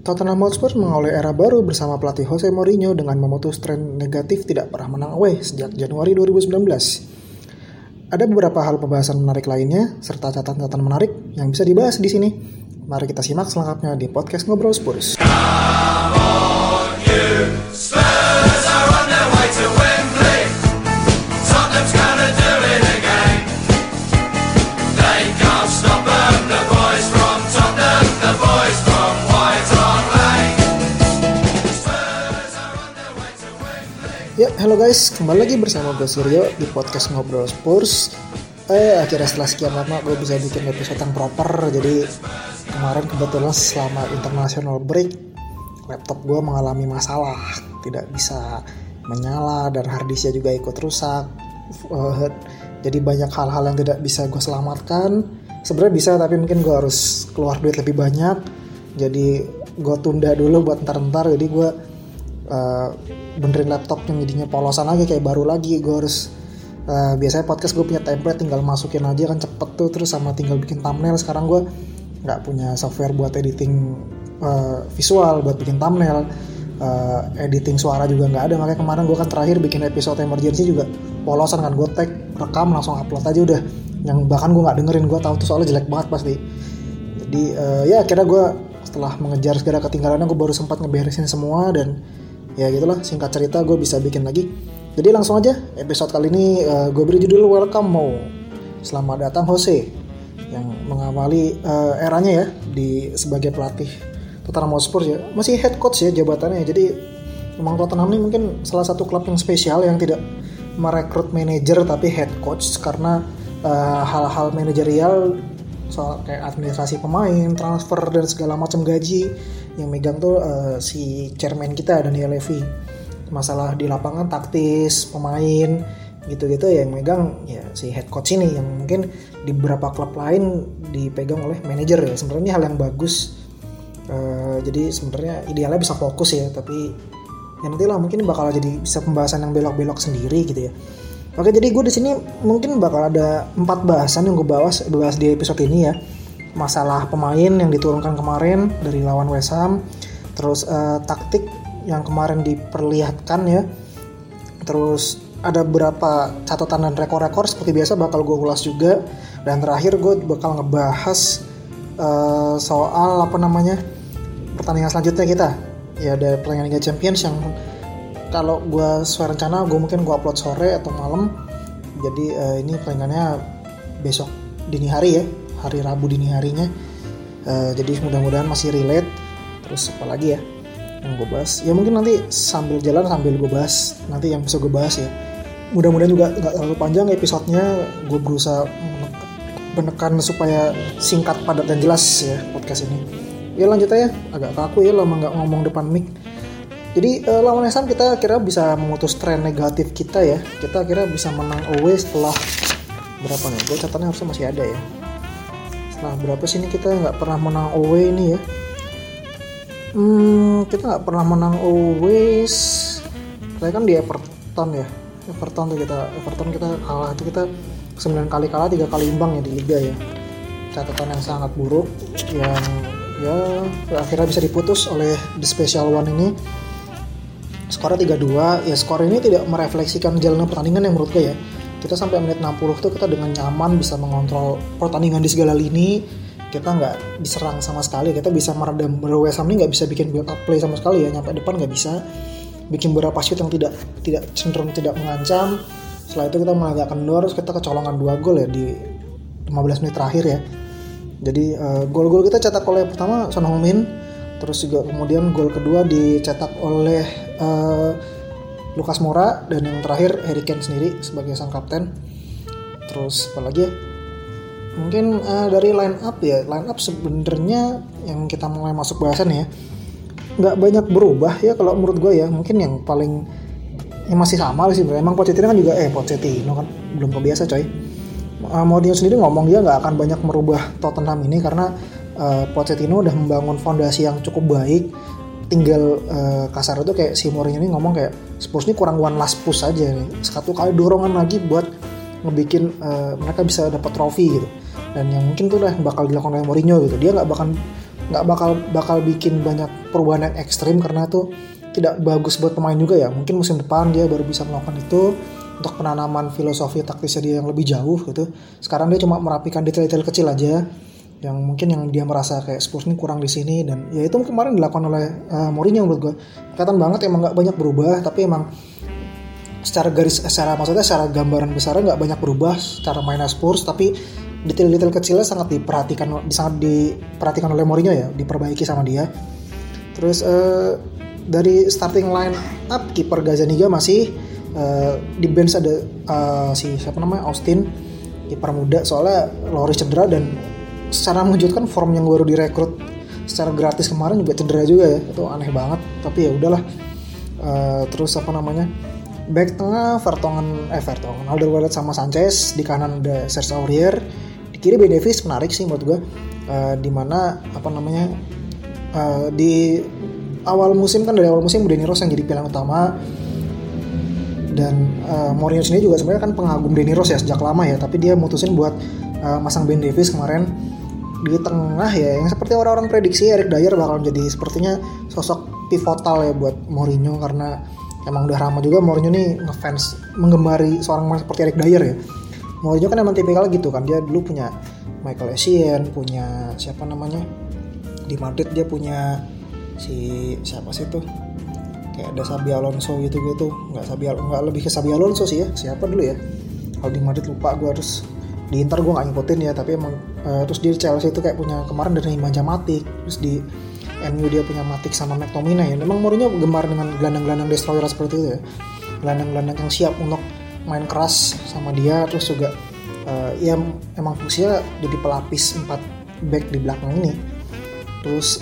Tottenham Hotspur mengawali era baru bersama pelatih Jose Mourinho dengan memutus tren negatif tidak pernah menang away sejak Januari 2019. Ada beberapa hal pembahasan menarik lainnya serta catatan-catatan menarik yang bisa dibahas di sini. Mari kita simak selengkapnya di podcast Ngobrol Spurs. Halo guys, kembali lagi bersama gue Suryo di podcast Ngobrol Spurs. Eh, akhirnya setelah sekian lama gue bisa bikin episode yang proper. Jadi kemarin kebetulan selama international break, laptop gue mengalami masalah, tidak bisa menyala dan harddisknya juga ikut rusak. Uh, jadi banyak hal-hal yang tidak bisa gue selamatkan. Sebenarnya bisa, tapi mungkin gue harus keluar duit lebih banyak. Jadi gue tunda dulu buat ntar-ntar. Jadi gue uh, benerin laptop yang jadinya polosan lagi kayak baru lagi. Gue harus uh, biasanya podcast gue punya template tinggal masukin aja kan cepet tuh. Terus sama tinggal bikin thumbnail. Sekarang gue nggak punya software buat editing uh, visual buat bikin thumbnail. Uh, editing suara juga nggak ada. Makanya kemarin gue kan terakhir bikin episode emergency juga polosan kan. Gue tag rekam langsung upload aja udah. Yang bahkan gue nggak dengerin. Gue tahu tuh soalnya jelek banget pasti. Jadi uh, ya akhirnya gue setelah mengejar segala ketinggalannya gue baru sempat ngeberesin semua dan ya gitulah singkat cerita gue bisa bikin lagi. Jadi langsung aja episode kali ini uh, gue beri judul Welcome Mo selamat datang Jose. Yang mengawali uh, eranya ya di sebagai pelatih Tottenham Hotspur ya. Masih head coach ya jabatannya. Jadi memang Tottenham ini mungkin salah satu klub yang spesial yang tidak merekrut manajer tapi head coach karena uh, hal-hal manajerial soal kayak administrasi pemain, transfer dan segala macam gaji yang megang tuh uh, si chairman kita Daniel Levy. Masalah di lapangan taktis, pemain gitu-gitu ya yang megang ya si head coach ini yang mungkin di beberapa klub lain dipegang oleh manajer ya. Sebenarnya hal yang bagus. Uh, jadi sebenarnya idealnya bisa fokus ya, tapi ya nanti lah mungkin bakal jadi bisa pembahasan yang belok-belok sendiri gitu ya. Oke, jadi gue di sini mungkin bakal ada empat bahasan yang gue bahas, bahas di episode ini ya. Masalah pemain yang diturunkan kemarin dari lawan West Ham, terus uh, taktik yang kemarin diperlihatkan ya. Terus ada beberapa catatan dan rekor-rekor seperti biasa bakal gue ulas juga. Dan terakhir gue bakal ngebahas uh, soal apa namanya pertandingan selanjutnya kita. Ya ada pertandingan Liga Champions yang kalau gue sesuai rencana gue mungkin gue upload sore atau malam jadi uh, ini pertandingannya besok dini hari ya hari Rabu dini harinya. Uh, jadi mudah-mudahan masih relate. Terus apa lagi ya yang gue bahas? Ya mungkin nanti sambil jalan sambil gue bahas. Nanti yang bisa gue bahas ya. Mudah-mudahan juga nggak terlalu panjang episodenya. Gue berusaha menekan supaya singkat padat dan jelas ya podcast ini. Ya lanjut aja. Agak kaku ya lama nggak ngomong depan mic. Jadi uh, lawan Ham kita kira bisa memutus tren negatif kita ya. Kita kira bisa menang away setelah berapa nih? Gue catatannya harusnya masih ada ya. Setelah berapa sih ini kita nggak pernah menang away ini ya? Hmm, kita nggak pernah menang away. Saya kan di Everton ya. Everton tuh kita Everton kita kalah itu kita 9 kali kalah tiga kali imbang ya di liga ya. Catatan yang sangat buruk yang ya akhirnya bisa diputus oleh the special one ini skornya 3-2 ya skor ini tidak merefleksikan jalannya pertandingan yang menurut gue ya kita sampai menit 60 tuh kita dengan nyaman bisa mengontrol pertandingan di segala lini. Kita nggak diserang sama sekali kita bisa meredam West Ham ini nggak bisa bikin build up play sama sekali ya nyampe depan nggak bisa. Bikin beberapa shoot yang tidak tidak cenderung tidak mengancam. Setelah itu kita malah agak kendor terus kita kecolongan dua gol ya di 15 menit terakhir ya. Jadi uh, gol-gol kita cetak oleh pertama Son Heung-min terus juga kemudian gol kedua dicetak oleh uh, Lukas Moura dan yang terakhir Harry Kane sendiri sebagai sang kapten. Terus apa lagi ya? Mungkin uh, dari line up ya. Line up sebenarnya yang kita mulai masuk bahasan ya nggak banyak berubah ya kalau menurut gue ya. Mungkin yang paling yang masih sama sih emang Pochettino kan juga eh Pochettino kan belum kebiasa coy. Uh, Mourinho sendiri ngomong dia nggak akan banyak merubah Tottenham ini karena uh, Pochettino udah membangun fondasi yang cukup baik tinggal uh, kasar itu kayak si Mourinho ini ngomong kayak Spurs ini kurang one last push aja nih. Satu kali dorongan lagi buat ngebikin uh, mereka bisa dapat trofi gitu. Dan yang mungkin tuh lah bakal dilakukan oleh Mourinho gitu. Dia nggak bakal nggak bakal bakal bikin banyak perubahan yang ekstrim karena tuh tidak bagus buat pemain juga ya. Mungkin musim depan dia baru bisa melakukan itu untuk penanaman filosofi taktisnya dia yang lebih jauh gitu. Sekarang dia cuma merapikan detail-detail kecil aja yang mungkin yang dia merasa kayak Spurs ini kurang di sini. Dan ya itu kemarin dilakukan oleh uh, Mourinho menurut gue kelihatan banget emang nggak banyak berubah tapi emang secara garis secara maksudnya secara gambaran besarnya nggak banyak berubah secara mainnya Spurs tapi detail-detail kecilnya sangat diperhatikan sangat diperhatikan oleh Mourinho ya diperbaiki sama dia. Terus uh, dari starting line up kiper Gazaniga masih uh, di bench ada uh, si siapa namanya? Austin kiper muda. Soalnya Loris cedera dan secara mengejutkan form yang baru direkrut secara gratis kemarin juga cedera juga ya. Itu aneh banget tapi ya udahlah. Uh, terus apa namanya? Back tengah Vertonghen eh Vertonghen Alderweireld sama Sanchez di kanan ada Serge Aurier di kiri Ben Davis menarik sih menurut gue uh, di mana apa namanya uh, di awal musim kan dari awal musim Danny Rose yang jadi pilihan utama. Dan uh, Mourinho sendiri juga sebenarnya kan pengagum Danny Rose ya sejak lama ya tapi dia mutusin buat uh, masang Ben Davis kemarin di tengah ya. Yang seperti orang-orang prediksi Eric Dyer bakal menjadi sepertinya sosok pivotal ya buat Mourinho karena emang udah lama juga Mourinho nih ngefans menggemari seorang seperti Eric Dyer ya. Mourinho kan emang tipikal gitu kan dia dulu punya Michael Essien punya siapa namanya? Di Madrid dia punya si siapa sih tuh? Kayak ada Sabi Alonso gitu gitu nggak Sabi nggak lebih ke Sabi Alonso sih ya siapa dulu ya? Kalau di Madrid lupa gue harus di Inter gue nggak ngikutin ya tapi emang uh, terus di Chelsea itu kayak punya kemarin dari Imanja Matic terus di MU dia punya Matic sama McTominay ya. Memang Mourinho gemar dengan gelandang-gelandang destroyer seperti itu ya. Gelandang-gelandang yang siap untuk main keras sama dia terus juga uh, ya emang fungsinya jadi pelapis empat back di belakang ini. Terus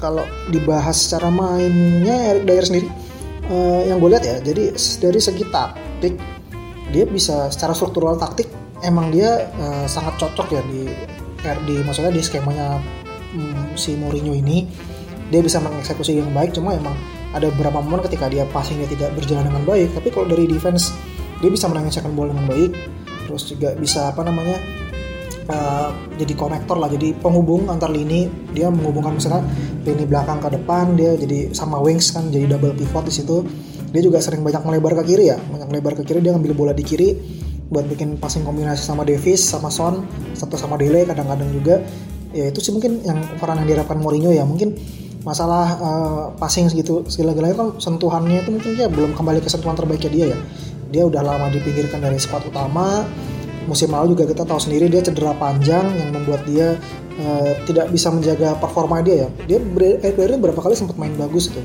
kalau dibahas secara mainnya Eric Dyer sendiri uh, yang gue lihat ya jadi dari segi taktik dia bisa secara struktural taktik emang dia uh, sangat cocok ya di di maksudnya di skemanya hmm, si Mourinho ini. Dia bisa mengeksekusi yang baik cuma emang ada beberapa momen ketika dia passingnya tidak berjalan dengan baik tapi kalau dari defense dia bisa menangani bola dengan baik terus juga bisa apa namanya uh, jadi konektor lah jadi penghubung antar lini. Dia menghubungkan misalnya lini belakang ke depan dia jadi sama wings kan jadi double pivot di situ. Dia juga sering banyak melebar ke kiri ya banyak melebar ke kiri dia ngambil bola di kiri buat bikin passing kombinasi sama Davis sama Son satu sama Dele kadang-kadang juga. Ya itu sih mungkin yang peran yang diharapkan Mourinho ya. Mungkin masalah uh, passing segitu segala-galanya kan sentuhannya itu mungkin dia belum kembali ke sentuhan terbaiknya dia ya. Dia udah lama dipinggirkan dari squad utama. Musim lalu juga kita tahu sendiri dia cedera panjang yang membuat dia uh, tidak bisa menjaga performa dia ya. Dia akhirnya berapa kali sempat main bagus itu.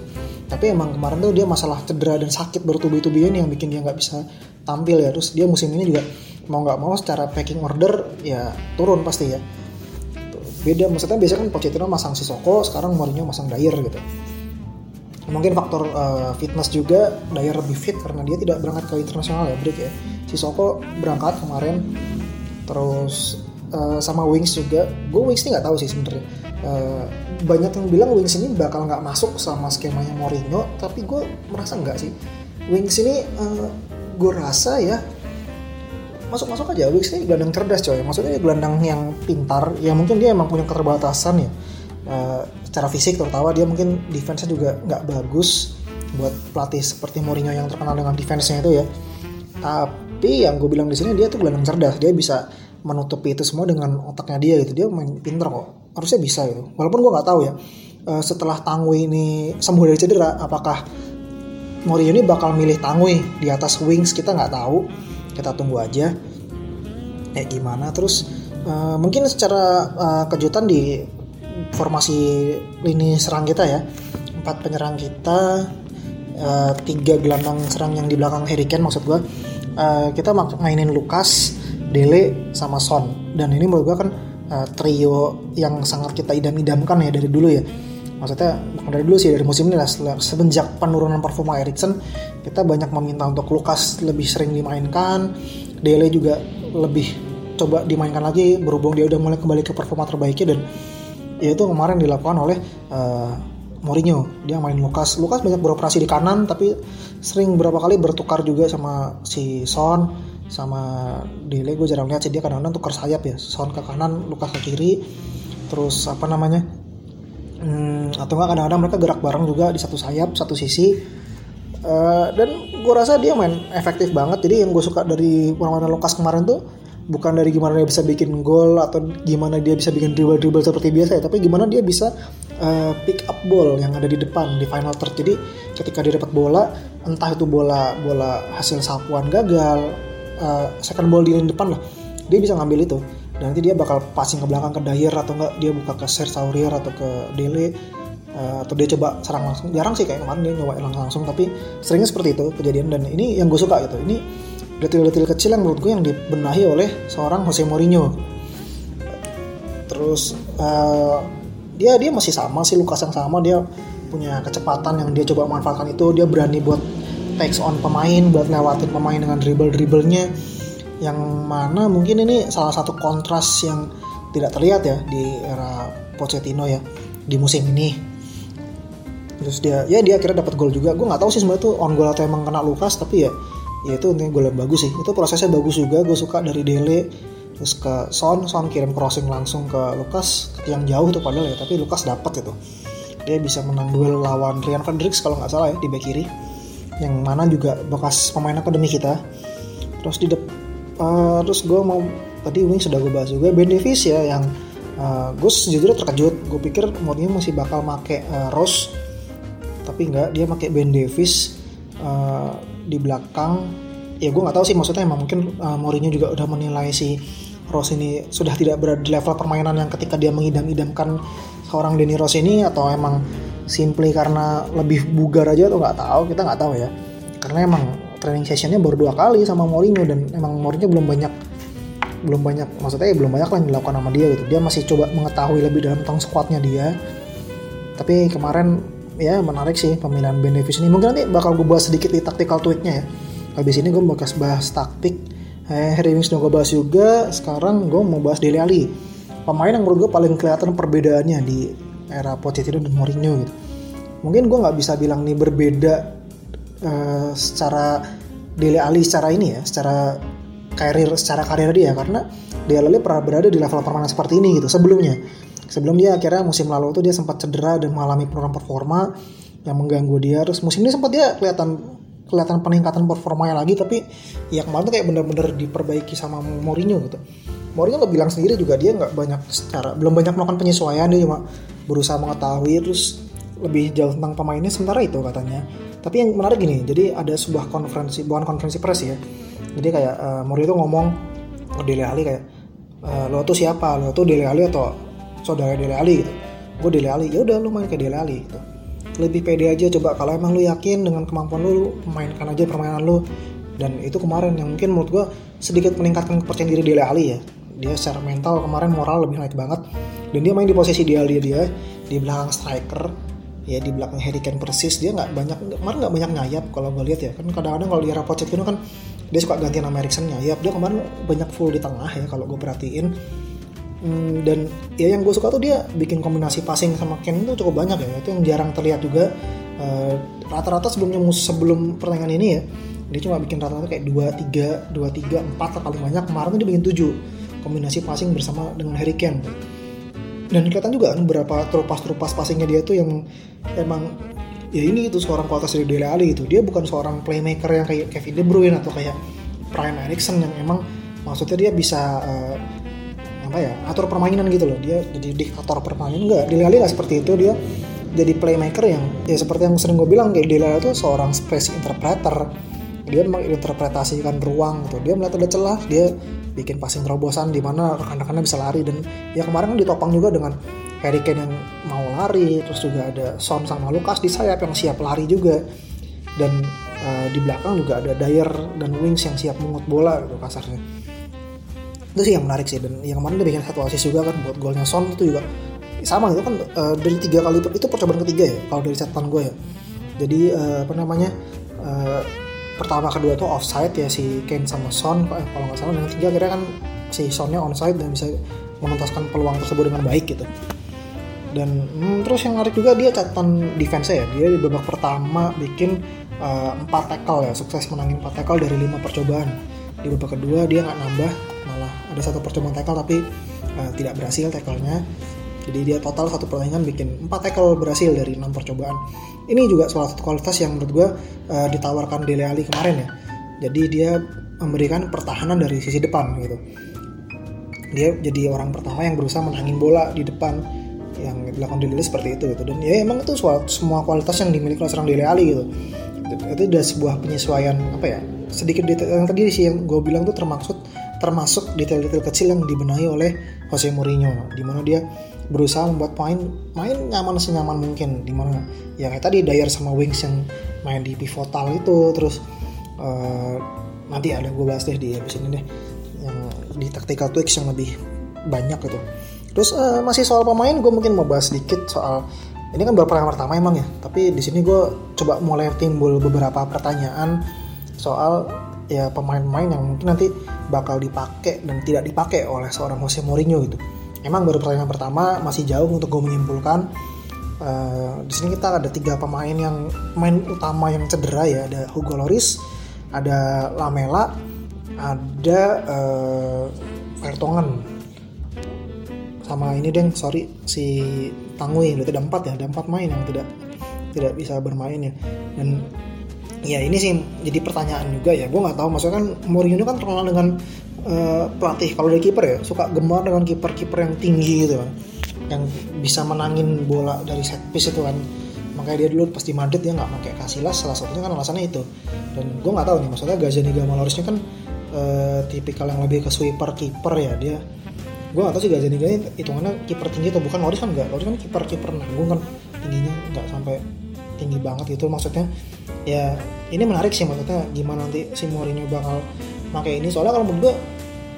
Tapi emang kemarin tuh dia masalah cedera dan sakit bertubi-tubian yang bikin dia nggak bisa tampil ya. Terus dia musim ini juga mau nggak mau secara packing order ya turun pasti ya. Beda. Maksudnya biasanya kan Pochettino masang Sissoko sekarang Mourinho masang Dyer gitu. Mungkin faktor uh, fitness juga Dyer lebih fit karena dia tidak berangkat ke internasional ya break ya. Sissoko berangkat kemarin terus uh, sama Wings juga. Gue Wings ini nggak tahu sih sebenarnya. Uh, banyak yang bilang Wings ini bakal nggak masuk sama skemanya Mourinho tapi gue merasa nggak sih. Wings ini uh, gue rasa ya masuk-masuk aja. Wicks ini gelandang cerdas coy. Maksudnya gelandang yang pintar ya mungkin dia emang punya keterbatasan ya. Uh, secara fisik terutama dia mungkin defense-nya juga nggak bagus buat pelatih seperti Mourinho yang terkenal dengan defense-nya itu ya. Tapi yang gue bilang di sini dia tuh gelandang cerdas. Dia bisa menutupi itu semua dengan otaknya dia gitu. Dia main pintar kok. Harusnya bisa gitu. Walaupun gue nggak tahu ya uh, setelah Tangwi ini sembuh dari cedera apakah Mourinho ini bakal milih Tangwi di atas Wings kita nggak tahu. Kita tunggu aja. Ya gimana? Terus uh, mungkin secara uh, kejutan di formasi lini serang kita ya. Empat penyerang kita uh, tiga gelandang serang yang di belakang Harry Kane maksud gue uh, kita mainin Lukas Dele sama Son. Dan ini menurut gue kan uh, trio yang sangat kita idam-idamkan ya dari dulu ya maksudnya dari dulu sih dari musim ini lah semenjak penurunan performa Erikson kita banyak meminta untuk Lukas lebih sering dimainkan Dele juga lebih coba dimainkan lagi berhubung dia udah mulai kembali ke performa terbaiknya dan ya itu kemarin dilakukan oleh uh, Mourinho. Dia main Lukas. Lukas banyak beroperasi di kanan tapi sering berapa kali bertukar juga sama si Son sama Dele. Gue jarang lihat sih dia kadang-kadang tukar sayap ya. Son ke kanan Lukas ke kiri. Terus apa namanya hmm, atau enggak kadang-kadang mereka gerak bareng juga di satu sayap satu sisi. Uh, dan gue rasa dia main efektif banget. Jadi yang gue suka dari permainan Lukas kemarin tuh bukan dari gimana dia bisa bikin gol atau gimana dia bisa bikin dribble dribble seperti biasa ya tapi gimana dia bisa uh, pick up ball yang ada di depan di final third. Jadi ketika dia dapat bola entah itu bola bola hasil sapuan gagal uh, second ball di depan lah dia bisa ngambil itu nanti dia bakal passing ke belakang ke Dyer atau enggak dia buka ke Serge Aurier atau ke Dele uh, atau dia coba serang langsung. Jarang sih kayak kemarin dia nyoba langsung tapi seringnya seperti itu kejadian. Dan ini yang gue suka gitu. Ini detil-detil kecil yang menurut gue yang dibenahi oleh seorang Jose Mourinho. Terus uh, dia dia masih sama sih Lukas yang sama. Dia punya kecepatan yang dia coba manfaatkan itu. Dia berani buat takes on pemain buat lewatin pemain dengan dribble dribblenya yang mana mungkin ini salah satu kontras yang tidak terlihat ya di era Pochettino ya di musim ini. Terus dia ya dia akhirnya dapat gol juga. Gue nggak tahu sih sebenarnya itu on goal atau emang kena Lukas tapi ya ya itu intinya gue yang bagus sih. Itu prosesnya bagus juga. Gue suka dari Dele terus ke Son. Son kirim crossing langsung ke Lukas yang jauh tuh padahal ya tapi Lukas dapat itu. Dia bisa menang duel lawan Ryan Fredericks kalau nggak salah ya di back kiri. Yang mana juga bekas pemain akademi kita. Terus di depan uh, terus gue mau tadi Wing sudah gue bahas juga Ben Davis ya yang uh, gue sejujurnya terkejut. Gue pikir Mourinho masih bakal make uh, Rose tapi nggak dia pakai Ben Davis uh, di belakang. Ya gue nggak tahu sih maksudnya emang mungkin uh, Mourinho juga udah menilai si Rose ini sudah tidak berada di level permainan yang ketika dia mengidam-idamkan seorang Denny Rose ini atau emang simply karena lebih bugar aja atau nggak tahu kita nggak tahu ya. Karena emang training sessionnya baru dua kali sama Mourinho dan emang Mourinho belum banyak belum banyak maksudnya ya belum banyak lah yang dilakukan sama dia gitu. Dia masih coba mengetahui lebih dalam tentang squadnya dia. Tapi kemarin ya menarik sih pemilihan Ben Davis ini. Mungkin nanti bakal gue bahas sedikit di tactical tweetnya ya. Habis ini gue bakal bahas taktik. Eh, Harry Winks udah gue bahas juga. Sekarang gue mau bahas Dele Alli. Pemain yang menurut gue paling kelihatan perbedaannya di era Pochettino dan Mourinho gitu. Mungkin gue nggak bisa bilang nih berbeda uh, secara Dele Alli secara ini ya secara karir secara karir dia karena Dele Alli pernah berada di level permainan seperti ini gitu sebelumnya. Sebelum dia akhirnya musim lalu itu dia sempat cedera dan mengalami penurunan performa yang mengganggu dia. Terus musim ini sempat dia kelihatan kelihatan peningkatan performanya lagi tapi ya kemarin tuh kayak bener-bener diperbaiki sama Mourinho gitu. Mourinho nggak bilang sendiri juga dia nggak banyak secara belum banyak melakukan penyesuaian dia cuma berusaha mengetahui terus lebih jauh tentang pemainnya sementara itu katanya tapi yang menarik gini jadi ada sebuah konferensi bukan konferensi pers ya. Jadi kayak uh, Mourinho tuh ngomong ke Dele Alli kayak uh, lo tuh siapa? Lo tuh Dele Alli atau saudara Dele Ali gitu. Gue Dele Ali ya udah lu main ke Dele Ali gitu. Lebih pede aja coba kalau emang lu yakin dengan kemampuan lu, lu mainkan aja permainan lu. Dan itu kemarin yang mungkin menurut gue sedikit meningkatkan kepercayaan diri Dele Ali ya. Dia secara mental kemarin moral lebih naik banget. Dan dia main di posisi dia dia dia di belakang striker ya di belakang Harry Kane persis dia nggak banyak kemarin nggak banyak nyayap kalau gue lihat ya. Kan kadang-kadang kalau di era Pochettino kan dia suka ganti nama Erikson nyayap dia kemarin banyak full di tengah ya kalau gue perhatiin. Hmm, dan ya yang gue suka tuh dia bikin kombinasi passing sama Ken itu cukup banyak ya. Itu yang jarang terlihat juga. Uh, rata-rata sebelumnya sebelum pertandingan ini ya dia cuma bikin rata-rata kayak dua tiga dua tiga empat paling banyak. Kemarin tuh dia bikin tujuh kombinasi passing bersama dengan Harry Kane dan kelihatan juga kan beberapa terupas-terupas passingnya dia tuh yang emang ya ini itu seorang kualitas dari Dele Alli itu dia bukan seorang playmaker yang kayak Kevin De Bruyne atau kayak Prime Erikson yang emang maksudnya dia bisa uh, apa ya atur permainan gitu loh. Dia jadi diktator permainan enggak? Dele Alli nggak seperti itu. Dia jadi playmaker yang ya seperti yang sering gue bilang kayak Dele Alli itu seorang space interpreter dia menginterpretasikan ruang gitu. Dia melihat ada celah dia bikin passing terobosan di mana rekan-rekannya bisa lari. Dan ya kemarin kan ditopang juga dengan Harry Kane yang mau lari terus juga ada Son sama Lukas di sayap yang siap lari juga. Dan uh, di belakang juga ada Dyer dan Wings yang siap mengut bola gitu kasarnya. Itu sih yang menarik sih. Dan yang kemarin dia bikin satu asis juga kan buat golnya Son itu juga sama itu kan uh, dari tiga kali itu percobaan ketiga ya kalau dari catatan gue ya. Jadi uh, apa namanya pertama kedua tuh offside ya si Kane sama Son eh, kalau nggak salah dan ketiga kira kan si Sonnya onside dan bisa menuntaskan peluang tersebut dengan baik gitu. Dan hmm, terus yang menarik juga dia catatan defense ya. Dia di babak pertama bikin uh, tackle ya sukses menangin empat tackle dari lima percobaan. Di babak kedua dia nggak nambah malah ada satu percobaan tackle tapi uh, tidak berhasil tackle-nya jadi dia total satu pertandingan bikin 4 tackle berhasil dari 6 percobaan. Ini juga salah satu kualitas yang menurut gue uh, ditawarkan Dele Alli kemarin ya. Jadi dia memberikan pertahanan dari sisi depan gitu. Dia jadi orang pertama yang berusaha menangin bola di depan yang dilakukan Dele seperti itu gitu. Dan ya emang itu semua kualitas yang dimiliki oleh seorang Dele Alli gitu. Itu udah sebuah penyesuaian apa ya sedikit detail yang tadi sih yang gue bilang tuh termaksud termasuk detail-detail kecil yang dibenahi oleh Jose Mourinho di mana dia berusaha membuat main main nyaman senyaman mungkin. Di mana ya kayak tadi Dyer sama Wings yang main di pivotal itu terus uh, nanti ada gue bahas deh di episode ini deh yang di tactical tweaks yang lebih banyak gitu. Terus uh, masih soal pemain gue mungkin mau bahas sedikit soal ini kan baru pertama pertama emang ya tapi di sini gue coba mulai timbul beberapa pertanyaan soal ya pemain-pemain yang mungkin nanti bakal dipakai dan tidak dipakai oleh seorang Jose Mourinho gitu emang baru pertandingan pertama masih jauh untuk gue menyimpulkan. Uh, di sini kita ada tiga pemain yang main utama yang cedera ya. Ada Hugo Loris ada Lamela ada uh, sama ini deng sorry si Tangui berarti ada empat ya? Ada empat main yang tidak tidak bisa bermain ya. Dan ya ini sih jadi pertanyaan juga ya. Gue nggak tahu. Maksudnya kan Mourinho kan terkenal dengan uh, pelatih kalau dari kiper ya suka gemar dengan kiper-kiper yang tinggi gitu kan. Yang bisa menangin bola dari set piece itu kan. Makanya dia dulu pas di Madrid dia nggak pakai Casillas salah satunya kan alasannya itu. Dan gue nggak tahu nih maksudnya Gazzaniga Malorisnya kan uh, tipikal yang lebih ke sweeper kiper ya dia. Gue gak tau sih Gazzaniga ini hitungannya kiper tinggi atau bukan. Loris kan enggak Loris kan kiper kiper nanggung kan tingginya nggak sampai tinggi banget gitu. Maksudnya ya ini menarik sih maksudnya gimana nanti si Mourinho bakal pakai ini soalnya kalau menurut gue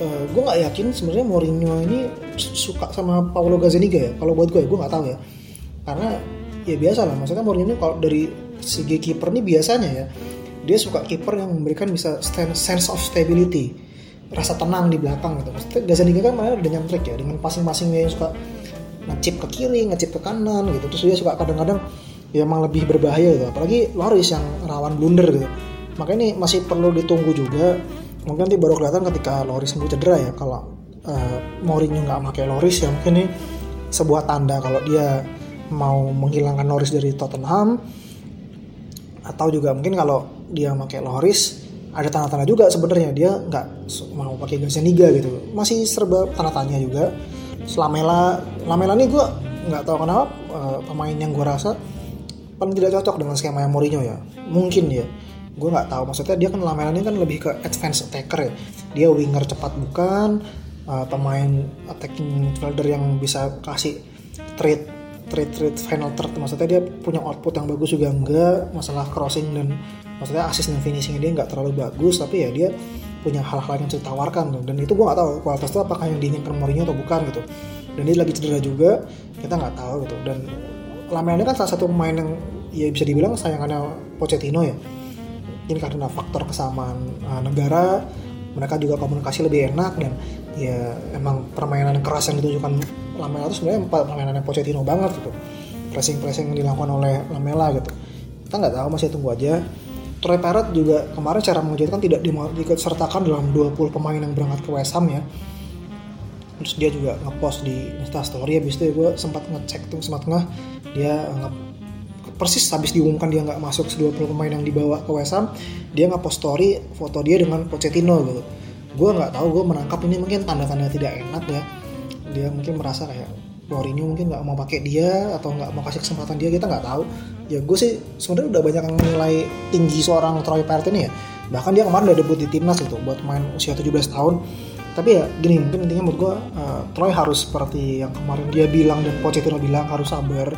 uh, gue nggak yakin sebenarnya Mourinho ini suka sama Paulo Gazzaniga ya kalau buat gue gue nggak tahu ya karena ya biasa lah maksudnya Mourinho kalau dari segi kiper ini biasanya ya dia suka kiper yang memberikan bisa sense of stability rasa tenang di belakang gitu. Maksudnya Gazzaniga kan malah udah nyantrik ya dengan passing-passingnya yang suka ngecip ke kiri, ngecip ke kanan gitu. Terus dia suka kadang-kadang ya emang lebih berbahaya gitu. Apalagi Loris yang rawan blunder gitu. Makanya ini masih perlu ditunggu juga. Mungkin nanti baru kelihatan ketika Loris sembuh cedera ya. Kalau uh, Mourinho nggak pakai Loris ya mungkin ini sebuah tanda kalau dia mau menghilangkan Loris dari Tottenham. Atau juga mungkin kalau dia pakai Loris ada tanda-tanda juga sebenarnya dia nggak mau pakai Gazzaniga gitu. Masih serba tanda tanya juga. Lamela Lamela ini gue nggak tahu kenapa uh, pemain yang gue rasa paling tidak cocok dengan skema yang Mourinho ya. Mungkin ya gue nggak tahu. Maksudnya dia kan Lamela ini kan lebih ke advance attacker ya. Dia winger cepat bukan uh, pemain attacking midfielder yang bisa kasih trade trade trade final third. Maksudnya dia punya output yang bagus juga enggak masalah crossing dan maksudnya assist dan finishing dia nggak terlalu bagus tapi ya dia punya hal-hal yang bisa ditawarkan dan itu gue nggak tahu kualitas itu apakah yang diinginkan Mourinho atau bukan gitu. Dan dia lagi cedera juga kita nggak tahu gitu. Dan Lamela kan salah satu pemain yang ya bisa dibilang sayangannya Pochettino ya ini karena faktor kesamaan uh, negara mereka juga komunikasi lebih enak dan ya emang permainan keras yang ditunjukkan Lamela itu sebenarnya permainan yang Pochettino banget gitu. Pressing pressing yang dilakukan oleh Lamela gitu. Kita nggak tahu masih tunggu aja. Troy Parrott juga kemarin secara mengejutkan tidak disertakan dalam 20 pemain yang berangkat ke West Ham ya. Terus dia juga ngepost di Insta Story habis itu gue sempat ngecek tuh sempat nggak dia persis habis diumumkan dia nggak masuk 20 pemain yang dibawa ke West Ham dia ngepost story foto dia dengan Pochettino gitu. Gue nggak tahu gue menangkap ini mungkin tanda-tanda tidak enak ya. Dia mungkin merasa kayak Mourinho mungkin nggak mau pakai dia atau nggak mau kasih kesempatan dia kita nggak tahu. Ya gue sih sebenarnya udah banyak yang menilai tinggi seorang Troy Parrott ini ya. Bahkan dia kemarin udah debut di timnas itu buat main usia 17 tahun. Tapi ya gini mungkin intinya menurut gue uh, Troy harus seperti yang kemarin dia bilang dan Pochettino bilang harus sabar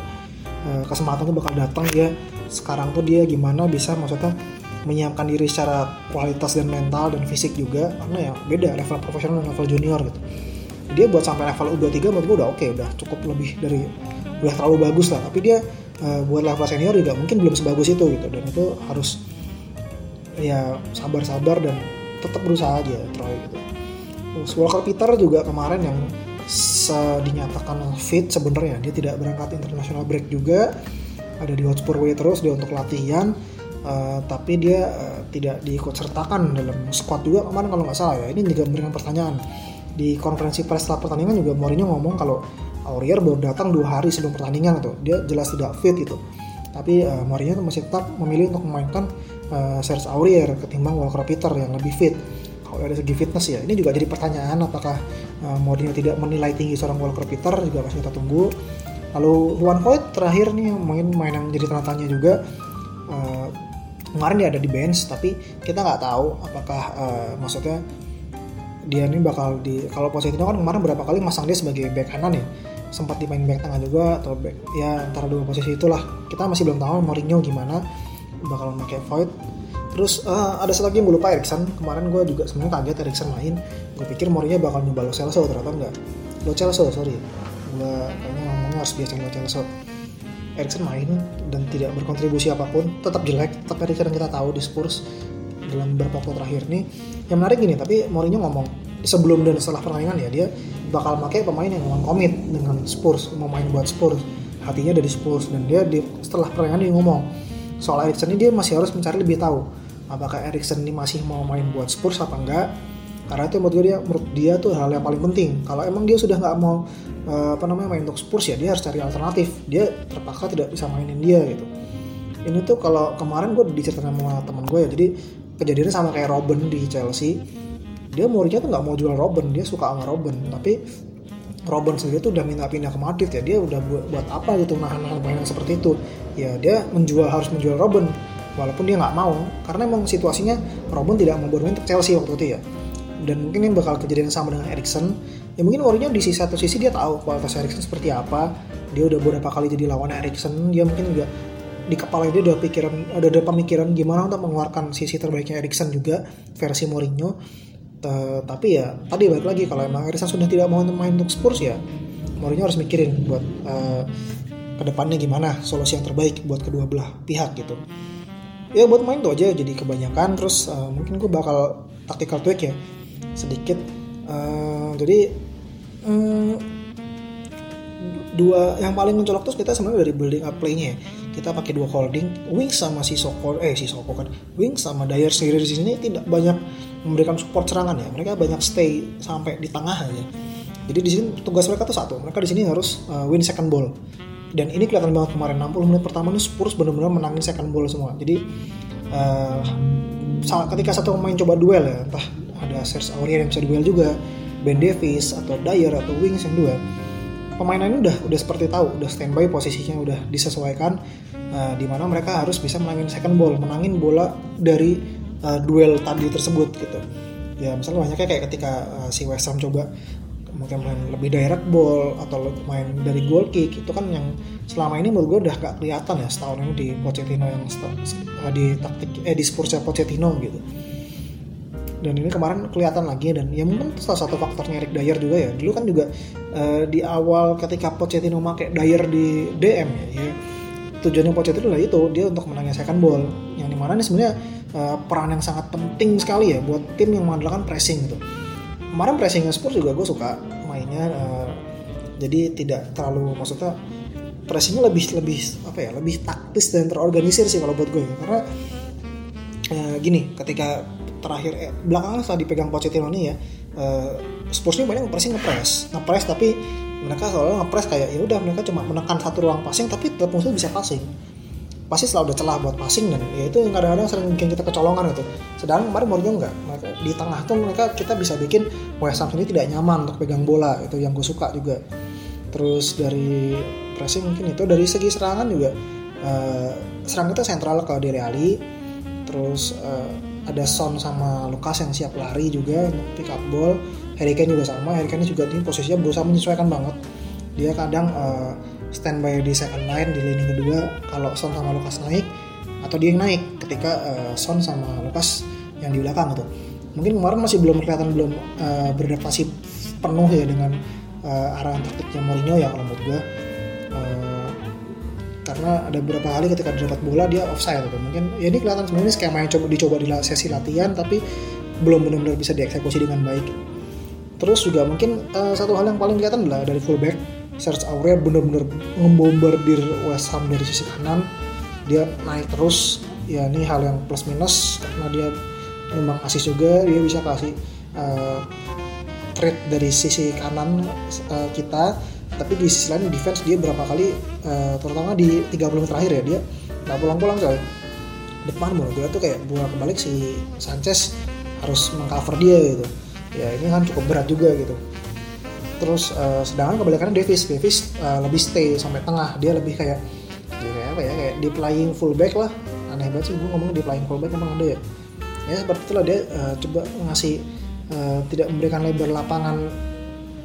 uh, kesempatan itu bakal datang dia sekarang tuh dia gimana bisa maksudnya menyiapkan diri secara kualitas dan mental dan fisik juga karena ya beda level profesional dan level junior gitu. Dia buat sampai level U23 menurut gue udah oke okay, udah cukup lebih dari udah terlalu bagus lah. Tapi dia uh, buat level senior juga mungkin belum sebagus itu gitu. Dan itu harus ya sabar-sabar dan tetap berusaha aja Troy gitu. Terus Walker Peter juga kemarin yang dinyatakan fit sebenarnya. Dia tidak berangkat international break juga. Ada di Hotspur Way terus dia untuk latihan. Uh, tapi dia uh, tidak diikut sertakan dalam squad juga kemarin kalau nggak salah ya. Ini juga memberikan pertanyaan. Di konferensi pers setelah pertandingan juga Mourinho ngomong kalau Aurier baru datang dua hari sebelum pertandingan tuh. Dia jelas tidak fit itu tapi uh, Mourinho masih tetap memilih untuk memainkan uh, Serge Aurier ketimbang Walker Peter yang lebih fit. Kalau dari segi fitness ya ini juga jadi pertanyaan apakah uh, Mourinho tidak menilai tinggi seorang Walker Peter juga masih kita tunggu. Lalu Juan Foyt terakhir nih mungkin main yang jadi tanya juga. Uh, kemarin dia ada di bench tapi kita nggak tahu apakah uh, maksudnya dia ini bakal di kalau Pochettino kan kemarin berapa kali masang dia sebagai back kanan ya. Sempat dimain back tengah juga atau back ya antara dua posisi itulah. Kita masih belum tahu Mourinho gimana bakal pakai Void terus uh, ada satu lagi yang gue lupa Erikson. Kemarin gue juga sebenarnya kaget Erikson main. Gue pikir Mourinho bakal nyoba Lo Celso ternyata enggak. Lo Celso sorry. Gue kayaknya ngomongnya harus biasa Lo Celso. Erikson main dan tidak berkontribusi apa pun tetap jelek. Tetap Erikson yang kita tahu di Spurs dalam beberapa waktu terakhir nih yang menarik gini tapi Mourinho ngomong sebelum dan setelah pertandingan ya dia bakal pakai pemain yang memang komit dengan Spurs mau main buat Spurs. Hatinya dari Spurs dan dia di, setelah pertandingan dia ngomong. Soal Erikson ini dia masih harus mencari lebih tahu apakah Erikson ini masih mau main buat Spurs apa enggak? Karena itu menurut dia menurut dia tuh hal yang paling penting. Kalau emang dia sudah nggak mau uh, apa namanya main untuk Spurs ya dia harus cari alternatif. Dia terpaksa tidak bisa mainin dia gitu. Ini tuh kalau kemarin gue diceritain sama teman gue ya jadi kejadiannya sama kayak Robin di Chelsea. Dia Mourinho tuh nggak mau jual Robin dia suka sama Robin tapi Robin sendiri tuh udah minta pindah ke Madrid ya. Dia udah buat, buat apa gitu nahan-nahan pemain seperti itu. Ya dia menjual harus menjual Robin walaupun dia nggak mau karena emang situasinya Robin tidak mau bermain untuk Chelsea waktu itu ya. Dan mungkin ini bakal kejadian sama dengan Erikson ya mungkin Mourinho di sisi satu sisi dia tahu kualitas Erikson seperti apa. Dia udah beberapa kali jadi lawan Erikson dia mungkin juga di kepala dia udah pikiran ada ada pemikiran gimana untuk mengeluarkan sisi terbaiknya Erikson juga versi Mourinho. Tapi ya tadi balik lagi kalau emang Erikson sudah tidak mau main untuk Spurs ya Mourinho harus mikirin buat uh, ke depannya gimana solusi yang terbaik buat kedua belah pihak gitu ya buat main tuh aja jadi kebanyakan. Terus uh, mungkin gue bakal tactical tweak ya sedikit. Uh, jadi um, dua yang paling mencolok tuh kita sebenarnya dari building up playnya kita pakai dua holding wing sama si Soko eh si Soko kan. Wing sama Dyer sendiri di sini tidak banyak memberikan support serangan ya. Mereka banyak stay sampai di tengah aja. Jadi di sini tugas mereka tuh satu mereka di sini harus uh, win second ball dan ini kelihatan banget kemarin 60 menit pertama ini Spurs benar-benar menangin second ball semua. Jadi uh, ketika satu pemain coba duel ya entah ada Serge Aurier yang bisa duel juga Ben Davis atau Dyer atau Wings yang dua pemainan ini udah udah seperti tahu udah standby posisinya udah disesuaikan uh, di mana mereka harus bisa menangin second ball menangin bola dari uh, duel tadi tersebut gitu. Ya misalnya banyaknya kayak ketika uh, si West Ham coba mungkin main lebih direct ball atau main dari goal kick itu kan yang selama ini menurut gue udah gak kelihatan ya setahun ini di Pochettino yang di taktik eh di Spurs Pochettino gitu. Dan ini kemarin kelihatan lagi dan ya mungkin salah satu faktornya Eric Dyer juga ya. Dulu kan juga uh, di awal ketika Pochettino pakai Dyer di DM ya, ya tujuannya Pochettino adalah itu dia untuk second ball. Yang di mana ini sebenarnya uh, peran yang sangat penting sekali ya buat tim yang mengandalkan pressing gitu kemarin pressingnya Spurs juga gue suka mainnya uh, jadi tidak terlalu maksudnya pressingnya lebih lebih apa ya lebih taktis dan terorganisir sih kalau buat gue ya. karena uh, gini ketika terakhir eh, belakangan saat dipegang Pochettino ini ya uh, Spurs ini banyak pressing ngepres ngepres tapi mereka selalu ngepres kayak ya udah mereka cuma menekan satu ruang passing tapi tetap musuh bisa passing pasti selalu ada celah buat passing dan ya itu yang kadang-kadang sering bikin kita kecolongan gitu sedangkan kemarin Mourinho enggak. Mereka, di tengah tuh mereka kita bisa bikin West Ham ini tidak nyaman untuk pegang bola itu yang gue suka juga. Terus dari pressing mungkin itu dari segi serangan juga uh, serang kita sentral ke Dele Ali terus uh, ada Son sama Lukas yang siap lari juga untuk pick up ball. Harry Kane juga sama. Harry Kane juga ini posisinya berusaha menyesuaikan banget. Dia kadang uh, standby di second line di lini kedua kalau Son sama Lukas naik atau dia yang naik ketika uh, Son sama Lukas yang di belakang gitu. Mungkin kemarin masih belum kelihatan belum uh, beradaptasi penuh ya dengan uh, arahan taktiknya Mourinho ya kalau menurut gue karena ada beberapa kali ketika dapat bola dia offside gitu. mungkin ya ini kelihatan sebenarnya skema yang coba dicoba di sesi latihan tapi belum benar-benar bisa dieksekusi dengan baik. Terus juga mungkin uh, satu hal yang paling kelihatan adalah dari fullback Serge Aurier benar-benar membombardir West Ham dari sisi kanan. Dia naik terus ya ini hal yang plus minus karena dia memang asis juga dia bisa kasih uh, trade dari sisi kanan uh, kita. Tapi di sisi lain defense dia berapa kali uh, terutama di 30 menit terakhir ya dia nggak pulang-pulang coy. Depan menurut gue tuh kayak bola kebalik si Sanchez harus mengcover dia gitu. Ya ini kan cukup berat juga gitu terus uh, sedangkan kebalikannya Davis. Davis uh, lebih stay sampai tengah. Dia lebih kayak ya kayak apa ya kayak di playing fullback lah. Aneh banget sih gue ngomong di playing fullback emang ada ya. Ya seperti itulah dia uh, coba ngasih uh, tidak memberikan lebar lapangan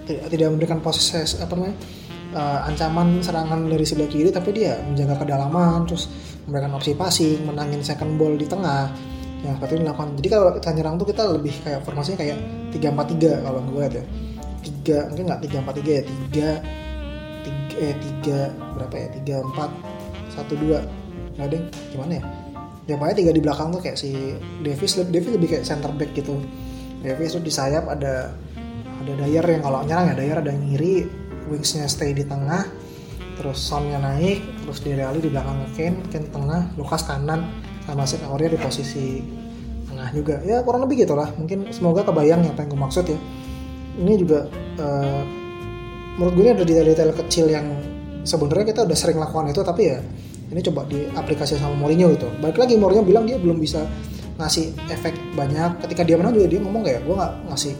tidak, memberikan proses apa namanya uh, ancaman serangan dari sebelah kiri tapi dia menjaga kedalaman terus memberikan opsi passing menangin second ball di tengah. Yang seperti ini dilakukan. Jadi kalau kita nyerang tuh kita lebih kayak formasinya kayak tiga empat tiga kalau gue lihat ya tiga mungkin nggak tiga empat tiga ya tiga tiga eh tiga berapa ya tiga empat satu dua nggak deh gimana ya? Ya pokoknya tiga di belakang tuh kayak si Davis Davis lebih kayak center back gitu. Davis tuh di sayap ada ada Dyer yang kalau nyerang ya Dyer ada yang ngiri wingsnya stay di tengah terus Sonnya naik terus di Reali di belakang Ken Ken tengah Lukas kanan sama si Aurier di posisi tengah juga. Ya kurang lebih gitulah. Mungkin semoga kebayang apa yang gue maksud ya ini juga uh, menurut gue ini ada detail-detail kecil yang sebenarnya kita udah sering lakukan itu tapi ya ini coba diaplikasi sama Mourinho gitu. Balik lagi Mourinho bilang dia belum bisa ngasih efek banyak. Ketika dia menang juga dia ngomong kayak gue nggak ngasih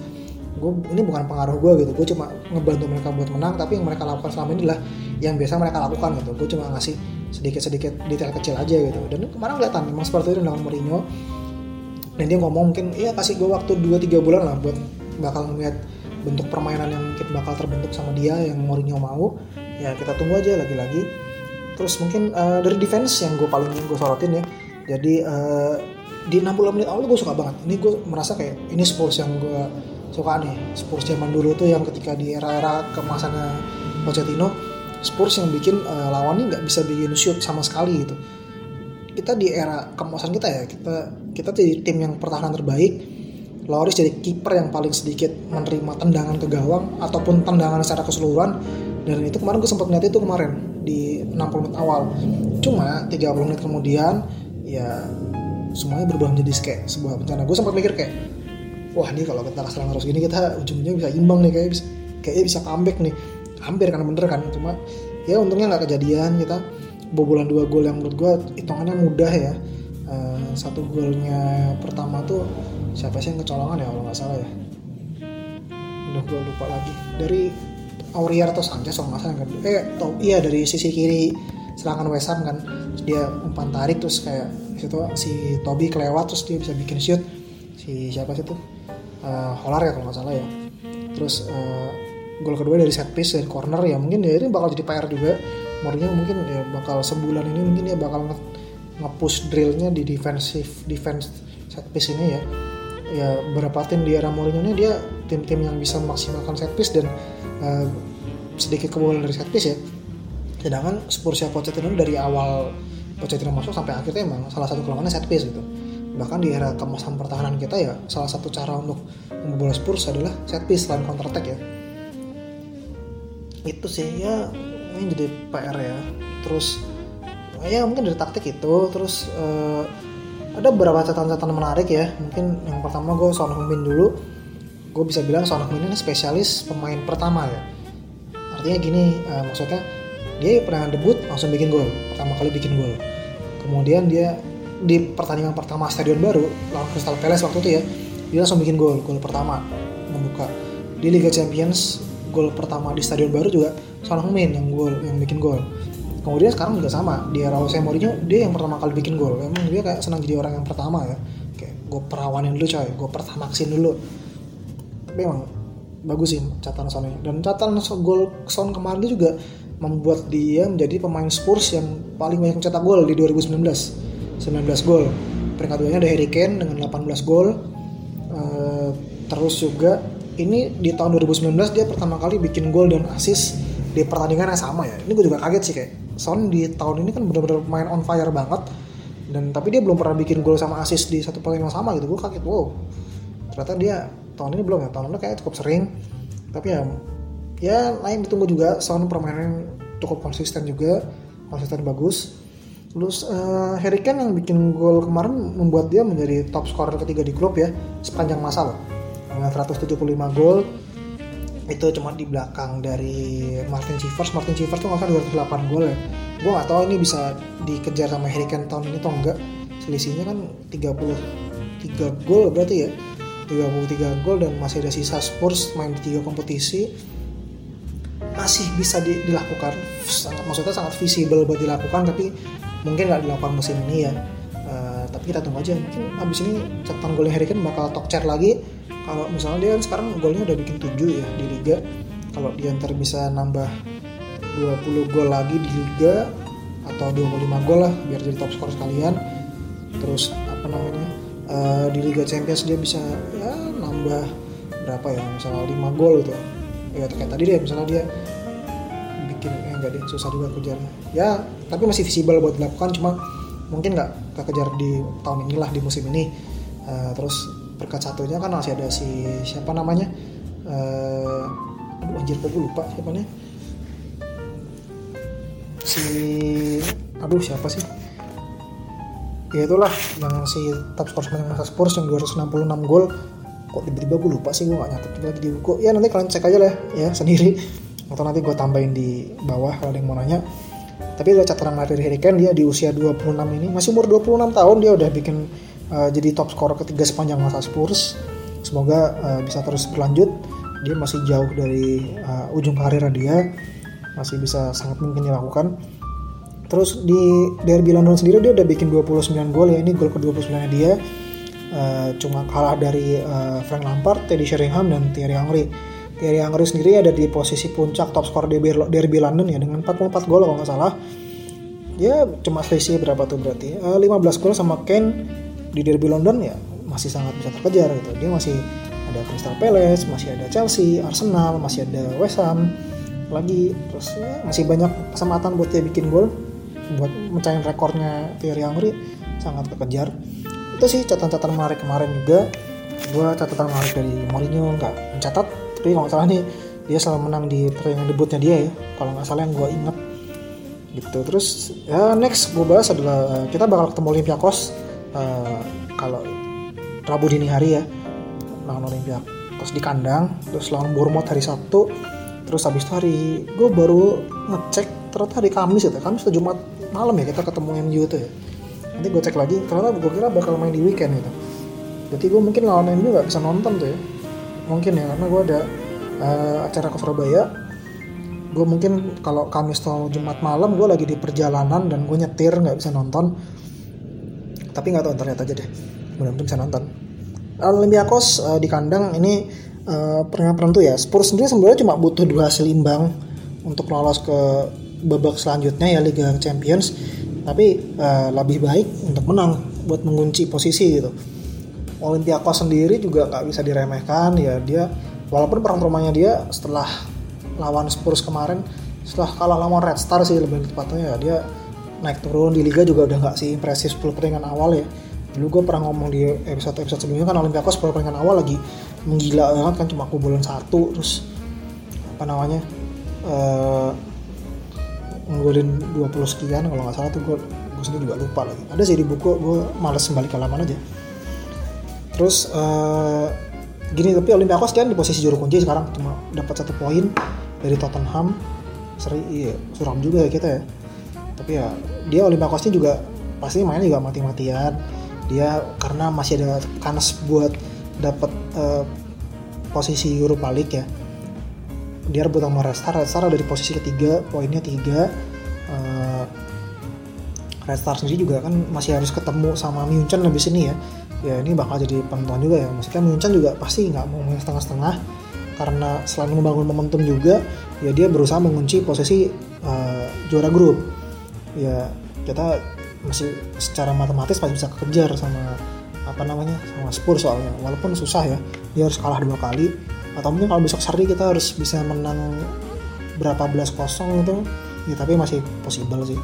gue ini bukan pengaruh gue gitu. Gue cuma ngebantu mereka buat menang tapi yang mereka lakukan selama ini lah yang biasa mereka lakukan gitu. Gue cuma ngasih sedikit-sedikit detail kecil aja gitu. Dan kemarin kelihatan memang seperti itu dengan Mourinho. Dan dia ngomong mungkin iya kasih gue waktu 2-3 bulan lah buat bakal ngeliat bentuk permainan yang mungkin bakal terbentuk sama dia yang Mourinho mau ya kita tunggu aja lagi-lagi. Terus mungkin uh, dari defense yang gue paling gue sorotin ya jadi uh, di 60 menit awal gue suka banget. Ini gue merasa kayak ini Spurs yang gue suka nih. Spurs zaman dulu tuh yang ketika di era-era kemasannya Pochettino Spurs yang bikin uh, lawan ini nggak bisa bikin shoot sama sekali gitu. Kita di era kemasan kita ya kita kita jadi tim yang pertahanan terbaik Loris jadi kiper yang paling sedikit menerima tendangan ke gawang ataupun tendangan secara keseluruhan. Dan itu kemarin gue sempat melihat itu kemarin di 60 menit awal. Cuma 30 menit kemudian ya semuanya berubah menjadi kayak sebuah bencana. Gue sempat mikir kayak wah nih kalau kita serang terus gini kita ujungnya bisa imbang nih kayak bisa kayaknya bisa comeback nih. Hampir kan bener kan. Cuma ya untungnya nggak kejadian kita. Bobolan dua gol yang menurut gue hitungannya mudah ya. Uh, satu golnya pertama tuh siapa sih yang kecolongan ya kalau nggak salah ya? Udah gue lupa lagi. Dari Aurier atau Sanchez kalau nggak salah kan eh tau iya dari sisi kiri serangan West Ham kan. Dia umpan tarik terus kayak situ si Toby kelewat terus dia bisa bikin shoot. Si siapa sih tuh uh, Holar ya kalau nggak salah ya. Terus uh, gol kedua dari set piece dari corner ya mungkin ya ini bakal jadi PR juga. Mourinho mungkin ya bakal sebulan ini mungkin dia bakal nge, nge-push drillnya di defensive defense set piece ini ya ya berapa tim di era Mourinho ini dia tim-tim yang bisa memaksimalkan set piece dan uh, sedikit kebobolan dari set piece ya. Sedangkan Spurs ya Pochettino dari awal Pochettino masuk sampai akhirnya emang salah satu kelemahannya set piece gitu. Bahkan di era kemasan pertahanan kita ya salah satu cara untuk membobol Spurs adalah set piece selain counter attack ya. Itu sih ya ini jadi PR ya. Terus ya mungkin dari taktik itu terus uh, ada beberapa catatan-catatan menarik ya. Mungkin yang pertama gue Son Heung-min dulu. Gue bisa bilang Son Heung-min ini spesialis pemain pertama ya. Artinya gini uh, maksudnya dia pernah debut langsung bikin gol pertama kali bikin gol. Kemudian dia di pertandingan pertama stadion baru lawan Crystal Palace waktu itu ya dia langsung bikin gol gol pertama membuka. Di Liga Champions gol pertama di stadion baru juga Son Heung-min yang gol yang bikin gol kemudian sekarang juga sama. Di era Jose Mourinho dia yang pertama kali bikin gol. Emang dia kayak senang jadi orang yang pertama ya. Kayak gue perawanin dulu coy. Gue pertamaksin dulu. Tapi emang bagus sih catatan Son ini dan catatan gol Son kemarin itu juga membuat dia menjadi pemain Spurs yang paling banyak mencetak gol di 2019 19 gol. Peringkat duanya ada Harry Kane dengan 18 gol. Uh, terus juga ini di tahun 2019 dia pertama kali bikin gol dan assist di pertandingan yang sama ya. Ini gue juga kaget sih kayak Son di tahun ini kan benar-benar main on fire banget. Dan tapi dia belum pernah bikin gol sama assist di satu pertandingan yang sama gitu. Gue kaget wow. Ternyata dia tahun ini belum ya. Tahun lalu kayak cukup sering. Tapi ya ya lain ditunggu juga. Son permainan cukup konsisten juga. Konsisten bagus. Terus uh, Harry Kane yang bikin gol kemarin membuat dia menjadi top scorer ketiga di klub ya sepanjang masa loh. Dengan 175 gol itu cuma di belakang dari Martin Chivers Martin Chivers tuh nggak 208 gol ya. Gue nggak tahu ini bisa dikejar sama Harry Kane tahun ini atau enggak. Selisihnya kan 33 gol berarti ya. 33 gol dan masih ada sisa Spurs main di tiga kompetisi. Masih bisa di, dilakukan. Sangat maksudnya sangat visible buat dilakukan tapi mungkin nggak dilakukan musim ini ya. Uh, tapi kita tunggu aja. Mungkin abis ini catatan golnya Harry Kane bakal talk chair lagi kalau misalnya dia kan sekarang golnya udah bikin 7 ya di Liga. Kalau dia ntar bisa nambah 20 gol lagi di Liga atau 25 gol lah biar jadi top skor sekalian. Terus apa namanya uh, di Liga Champions dia bisa ya nambah berapa ya misalnya 5 gol gitu. Ya kayak tadi deh misalnya dia bikin ya enggak deh susah juga kejarnya. Ya tapi masih visible buat dilakukan cuma mungkin nggak kekejar di tahun inilah di musim ini. Uh, terus berkat satunya kan masih ada si siapa namanya? Uh, anjir kok gue lupa siapa nih si aduh siapa sih? Ya itulah yang si top sepanjang masa Spurs yang 266 gol. Kok tiba-tiba gue lupa sih gue gak nyatet lagi di buku. Ya nanti kalian cek aja lah ya sendiri. Atau nanti gue tambahin di bawah kalau ada yang mau nanya. Tapi ada catatan dari Harry Kane dia di usia 26 ini masih umur 26 tahun dia udah bikin uh, jadi top skor ketiga sepanjang masa Spurs. Semoga uh, bisa terus berlanjut. Dia masih jauh dari uh, ujung karir dia. Masih bisa sangat mungkin dilakukan. Terus di derby London sendiri dia udah bikin 29 gol ya. Ini gol ke 29 nya dia. Uh, cuma kalah dari uh, Frank Lampard, Teddy Sheringham dan Thierry Henry. Thierry Henry sendiri ada di posisi puncak top skor derby, derby London ya dengan 44 gol kalau nggak salah. Ya cuma selisih berapa tuh berarti? Uh, 15 gol sama Kane di derby London ya masih sangat bisa terkejar gitu. Dia masih ada Crystal Palace masih ada Chelsea Arsenal masih ada West Ham lagi. Terus ya, masih banyak kesempatan buat dia bikin gol buat mencapai rekornya Thierry Henry sangat kekejar itu sih catatan-catatan menarik kemarin juga. Gue catatan menarik dari Mourinho nggak mencatat tapi kalau nggak salah nih dia selalu menang di pertandingan debutnya dia ya. Kalau nggak salah yang gue inget gitu. Terus ya next gue bahas adalah kita bakal ketemu Olympiakos uh, kalau Rabu dini hari ya lawan Olympiakos di kandang terus lawan Bournemouth hari Sabtu. Terus habis itu hari gue baru ngecek ternyata hari Kamis ya Kamis atau Jumat malam ya kita ketemu MU itu ya. Nanti gue cek lagi ternyata gue kira bakal main di weekend gitu. Jadi gue mungkin lawan MU gak bisa nonton tuh ya. Mungkin ya karena gue ada uh, acara ke Surabaya. Gue mungkin kalau Kamis atau Jumat malam gue lagi di perjalanan dan gue nyetir nggak bisa nonton tapi nggak tahu ternyata aja deh. Mudah-mudahan bisa nonton. Olympiakos uh, di kandang ini uh, pernah penentu ya. Spurs sendiri sebenarnya cuma butuh dua hasil imbang untuk lolos ke babak selanjutnya ya Liga Champions. Tapi uh, lebih baik untuk menang buat mengunci posisi gitu. Olympiakos sendiri juga nggak bisa diremehkan ya. Dia walaupun perang rumahnya dia setelah lawan Spurs kemarin setelah kalah lawan Red Star sih lebih tepatnya ya. Dia naik turun. Di liga juga udah nggak sih impresif 10 pertandingan awal ya. Dulu gue pernah ngomong di episode episode sebelumnya kan Olympiakos 10 pertandingan awal lagi menggila banget kan cuma kebobolan satu terus apa namanya uh, ngunggulin 20 sekian kalau nggak salah tuh gue gue sendiri juga lupa lagi. Ada sih di buku gue males kembali ke halaman aja. Terus uh, gini tapi Olympiakos kan di posisi juru kunci sekarang cuma dapat satu poin dari Tottenham. Seri iya suram juga ya kita ya tapi ya dia Olympiakosnya juga pasti mainnya juga mati-matian. Dia karena masih ada kanas buat dapat uh, posisi Europa League ya. Dia rebut sama Red Star. Red Star dari posisi ketiga poinnya tiga. Uh, Red Star sendiri juga kan masih harus ketemu sama Munchen lebih sini ya. Ya ini bakal jadi penonton juga ya. Maksudnya Munchen juga pasti nggak mau main setengah-setengah. Karena selain membangun momentum juga ya dia berusaha mengunci posisi uh, juara grup ya kita masih secara matematis pasti bisa kejar sama apa namanya sama Spurs soalnya. Walaupun susah ya dia harus kalah dua kali. Atau mungkin kalau besok seri kita harus bisa menang berapa belas kosong itu ya tapi masih possible sih.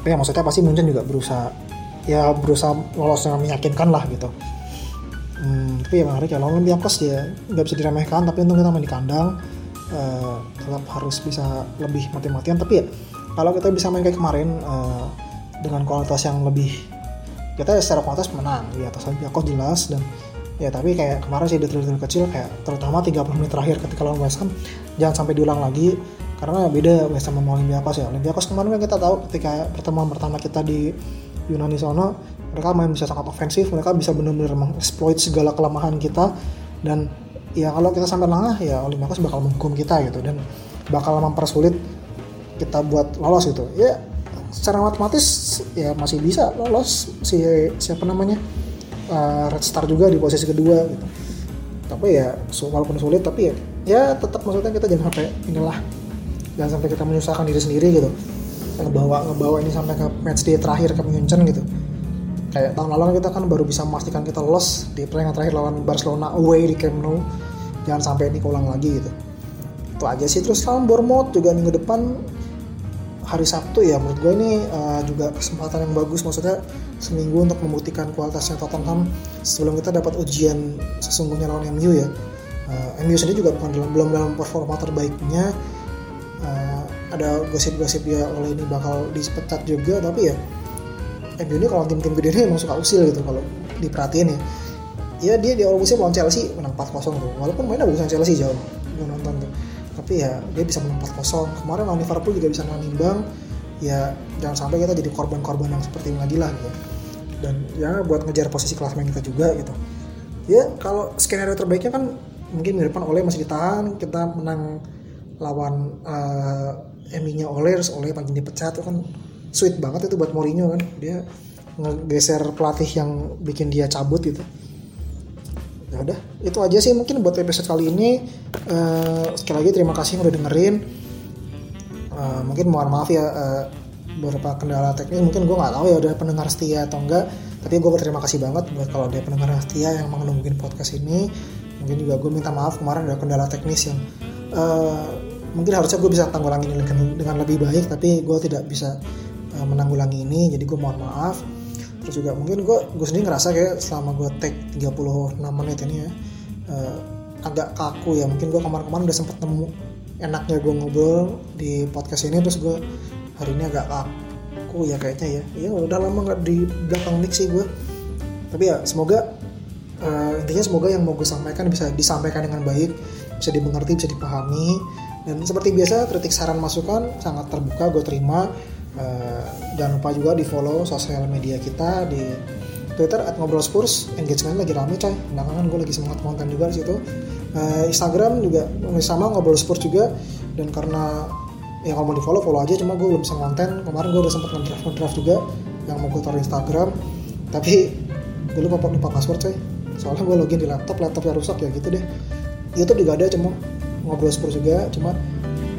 Tapi ya maksudnya pasti Munchen juga berusaha ya berusaha lolos dengan meyakinkan lah gitu. Hmm, tapi ya menarik ya lawan Olympiakos ya nggak bisa diremehkan tapi untung kita main di kandang. Uh, tetap harus bisa lebih mati-matian. Tapi ya kalau kita bisa main kayak kemarin uh, dengan kualitas yang lebih kita secara kualitas menang. Di atas Olympiakos jelas dan ya tapi kayak kemarin sih detail-detail kecil kayak terutama 30 menit terakhir ketika lawan West Ham jangan sampai diulang lagi karena beda West Ham sama Olympiakos ya. Olympiakos kemarin kan kita tahu ketika pertemuan pertama kita di Yunani sono mereka main bisa sangat ofensif mereka bisa benar-benar mengeksploit segala kelemahan kita dan ya kalau kita sampai lengah ya Olympiakos bakal menghukum kita gitu dan bakal mempersulit kita buat lolos gitu. Ya secara matematis ya masih bisa lolos si siapa namanya uh, Red Star juga di posisi kedua gitu. Tapi ya walaupun sulit tapi ya ya tetap maksudnya kita jangan sampai inilah jangan sampai kita menyusahkan diri sendiri gitu. Ngebawa ngebawa ini sampai ke match day terakhir ke München gitu. Kayak tahun lalu kita kan baru bisa memastikan kita lolos di pertandingan terakhir lawan Barcelona away di Camp Nou. Jangan sampai ini keulang lagi gitu. Itu aja sih. Terus lawan Bournemouth juga minggu depan hari Sabtu ya menurut gue ini uh, juga kesempatan yang bagus maksudnya seminggu untuk membuktikan kualitasnya Tottenham sebelum kita dapat ujian sesungguhnya lawan MU ya. Uh, MU sendiri juga bukan dalam belum dalam performa terbaiknya. Uh, ada gosip-gosip ya oleh ini bakal dipecat juga tapi ya MU ini kalau tim-tim gede ini emang suka usil gitu kalau diperhatiin ya. Ya dia di awal musim lawan Chelsea menang 4-0 tuh walaupun mainnya bagusan Chelsea jauh gue nonton tuh tapi ya dia bisa menang 4-0 kemarin lawan Liverpool juga bisa menang ya jangan sampai kita jadi korban-korban yang seperti ini lagi lah gitu. Dan ya buat ngejar posisi kelas main kita juga gitu. Ya kalau skenario terbaiknya kan mungkin minggu depan Oleh masih ditahan. Kita menang lawan uh, Eminya Oleh terus Oleh pagi dipecat. Itu kan sweet banget itu buat Mourinho kan. Dia ngegeser pelatih yang bikin dia cabut gitu ya udah itu aja sih mungkin buat episode kali ini. Uh, sekali lagi terima kasih udah dengerin. Uh, mungkin mohon maaf ya uh, beberapa kendala teknis. Mungkin gue nggak tahu ya udah pendengar setia atau enggak. Tapi gue berterima kasih banget buat kalau ada pendengar setia yang mau nungguin podcast ini. Mungkin juga gue minta maaf kemarin ada kendala teknis yang uh, mungkin harusnya gue bisa tanggulangi ini dengan lebih baik. Tapi gue tidak bisa uh, menanggulangi ini. Jadi gue mohon maaf terus juga mungkin gue gue sendiri ngerasa kayak selama gue take 36 menit ini ya uh, agak kaku ya. Mungkin gue kemarin-kemarin udah sempet nemu enaknya gue ngobrol di podcast ini terus gue hari ini agak kaku ya kayaknya ya. Ya udah lama nggak di belakang mic sih gue tapi ya semoga uh, intinya semoga yang mau gue sampaikan bisa disampaikan dengan baik bisa dimengerti bisa dipahami. Dan seperti biasa kritik saran masukan sangat terbuka gue terima Uh, jangan lupa juga di follow sosial media kita di Twitter at ngobrol Spurs engagement lagi rame coy. Belakangan gue lagi semangat konten juga di situ. Uh, Instagram juga sama ngobrol Spurs juga. Dan karena ya kalau mau di follow follow aja. Cuma gue belum bisa konten. Kemarin gue udah sempet ngedraft ngedraft juga yang mau gue taruh Instagram. Tapi gue lupa lupa password coy. Soalnya gue login di laptop laptopnya rusak ya gitu deh. YouTube juga ada cuma ngobrol Spurs juga. Cuma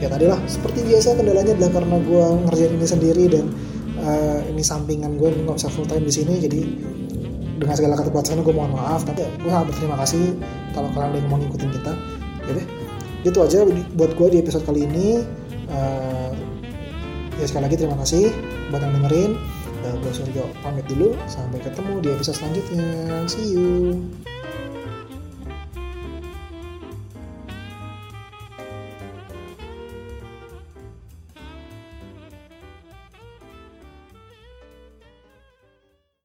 ya tadi lah. Seperti biasa kendalanya adalah karena gue ngerjain ini sendiri dan uh, ini sampingan gue nggak bisa full time di sini jadi dengan segala keterbatasan gue mohon maaf. Tapi gue sangat berterima kasih kalau kalian yang mau ngikutin kita. Ya deh. Itu aja buat gue di episode kali ini. Uh, ya sekali lagi terima kasih buat yang dengerin. Uh, gue Suryo pamit dulu. Sampai ketemu di episode selanjutnya. See you